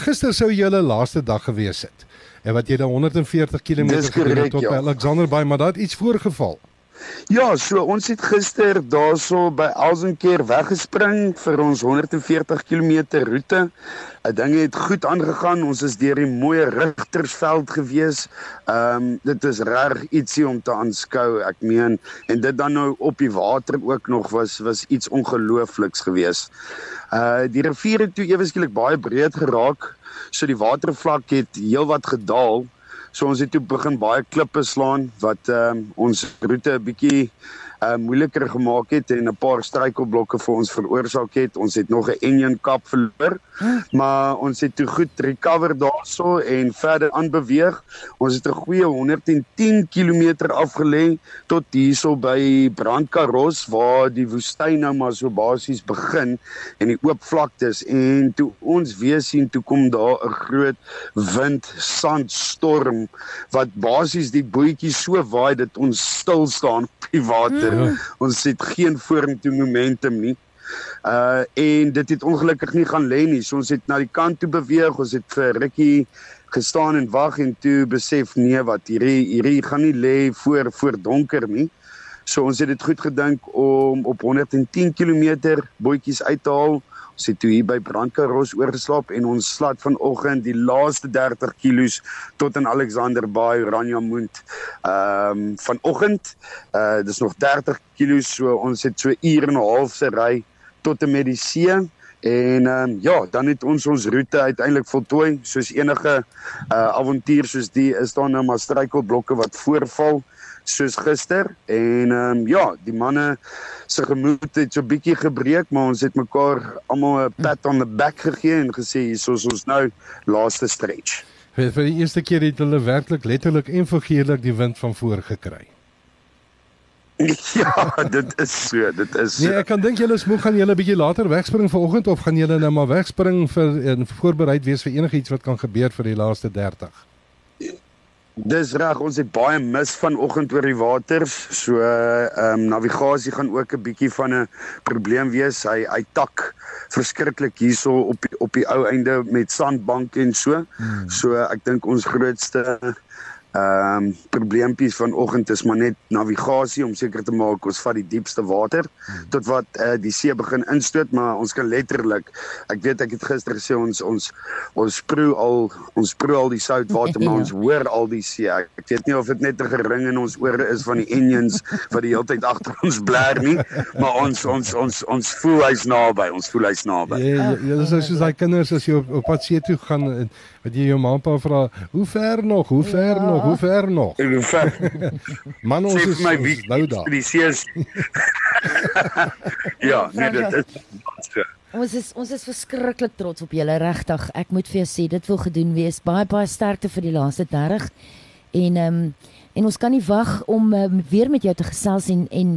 Gister sou julle laaste dag gewees het. En wat jy dan 140 km gery tot ja. Alexander Bay, maar daar het iets voorgeval. Ja, so ons het gister daarso by Elsenkeer weggespring vir ons 140 km roete. Die dinge het goed aangegaan. Ons is deur die mooi Rigtersveld gewees. Ehm um, dit is reg ietsie om te aanskou. Ek meen en dit dan nou op die water ook nog was was iets ongeloofliks gewees. Uh die rivier het toe ewe skielik baie breed geraak. So die watervlak het heelwat gedaal. So ons het toe begin baie klippe slaan wat ehm um, ons roete 'n bietjie uh moeiliker gemaak het en 'n paar struikelblokke vir ons veroorsaak het. Ons het nog 'n engine kap verloor. Maar ons het toe goed recover daarso en verder aanbeweeg. Ons het 'n goeie 110 km afgelê tot hierso by Brandkaros waar die woestyn nou maar so basies begin en die oop vlaktes en toe ons weer sien toe kom daar 'n groot wind sandstorm wat basies die bootjie so waai dat ons stil staan op die water. Ja. Ons het geen vorentoe momentum nie. Uh en dit het ongelukkig nie gaan lê nie. So ons het na die kant toe beweeg. Ons het vir rukkie gestaan en wag en toe besef nee wat hierdie hierdie gaan nie lê voor voor donker nie. So ons het dit goed gedink om op 110 km bootjies uit te haal Ons het toe hier by Brandkaros oorgeslaap en ons slat vanoggend die laaste 30 kilos tot in Alexander Bay, Ranjamund. Ehm um, vanoggend, uh dis nog 30 kilos, so ons het so uur en 'n half se ry tot en met die see. En ehm um, ja, dan het ons ons roete uiteindelik voltooi. Soos enige uh avontuur soos die is daar nou maar struikelblokke wat voorval soos gister en ehm um, ja, die manne se gemoed het so bietjie gebreek, maar ons het mekaar almal 'n pat on the back gegee en gesê hier is ons nou laaste stretch. Vir, vir die eerste keer het hulle werklik letterlik en figuurlik die wind van voor gekry. ja, dit is so, dit is so. Nee, ek kan dink julle is moeg gaan julle 'n bietjie later wegspring vanoggend of gaan julle nou maar wegspring vir en voorberei wees vir enigiets wat kan gebeur vir die laaste 30. Dis reg, ons het baie mis vanoggend oor die waters. So ehm um, navigasie gaan ook 'n bietjie van 'n probleem wees. Hy hy tak verskriklik hierso op die, op die ou einde met sandbanke en so. Hmm. So ek dink ons grootste Ehm um, probleempies vanoggend is maar net navigasie om seker te maak ons vat die diepste water hmm. tot wat uh, die see begin instoot maar ons kan letterlik ek weet ek het gister gesê ons ons ons proe al ons proe al die soutwater maar ons hoor al die see ek, ek weet nie of dit net 'n gering in ons ore is van die engines wat die hele tyd agter ons blaar nie maar ons ons ons ons voel hy's naby ons voel hy's naby ja ja dis soos daai kinders as jy op, op pad see toe gaan wat jy jou ma en pa vra hoe ver nog hoe ver ja. nog nog? Hoe ver nog? Hoe ver? Man ons is my wie nou daar. Die see is Ja, nee dit is so. Ons is ons is verskriklik trots op julle regtig. Ek moet vir jou sê dit wil gedoen wees. Baie baie sterkte vir die laaste 30. En ehm um, en ons kan nie wag om um, weer met jou te gesels en en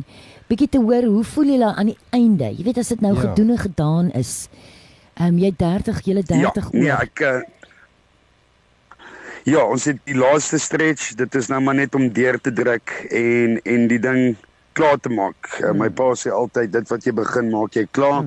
bietjie te hoor hoe voel jy aan die einde? Jy weet as dit nou ja. gedoen en gedaan is. Ehm um, jy 30, jy 30 ja, oor. Nee, ek uh, Ja, ons het die laaste stretch, dit is nou maar net om deur te druk en en die ding klaar te maak. Uh, my pa sê altyd dit wat jy begin maak jy klaar.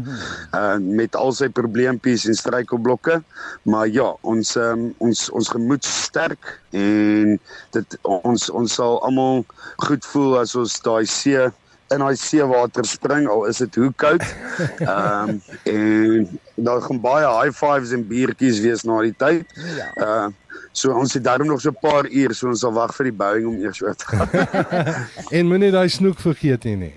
Uh met al sy probleempies en struikelblokke. Maar ja, ons um, ons ons gemoed sterk en dit ons ons sal almal goed voel as ons daai see in daai seewater spring al is dit hoe koud. Ehm um, en daar gaan baie high fives en biertjies wees na die tyd. Ja. Uh So ons het daarom nog so 'n paar uur, so ons sal wag vir die Boeing om eers oor te gaan. en moenie daai snoek vergeet nie nie.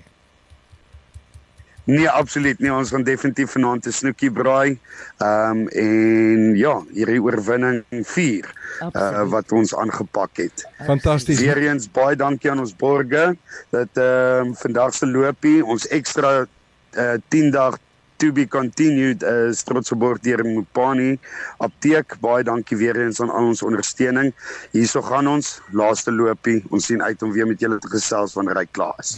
Nee, absoluut nie. Ons gaan definitief vanaand 'n snoekie braai. Ehm um, en ja, hierdie oorwinning 4 uh, wat ons aangepak het. Fantasties. Weereens baie dankie aan ons borgers dat ehm um, vandag se loopie ons ekstra uh, 10 dae to be continued is trots geborg deur Mopani apteek baie dankie weer eens aan al ons ondersteuning hierso gaan ons laaste loopie ons sien uit om weer met julle te gesels wanneer hy klaar is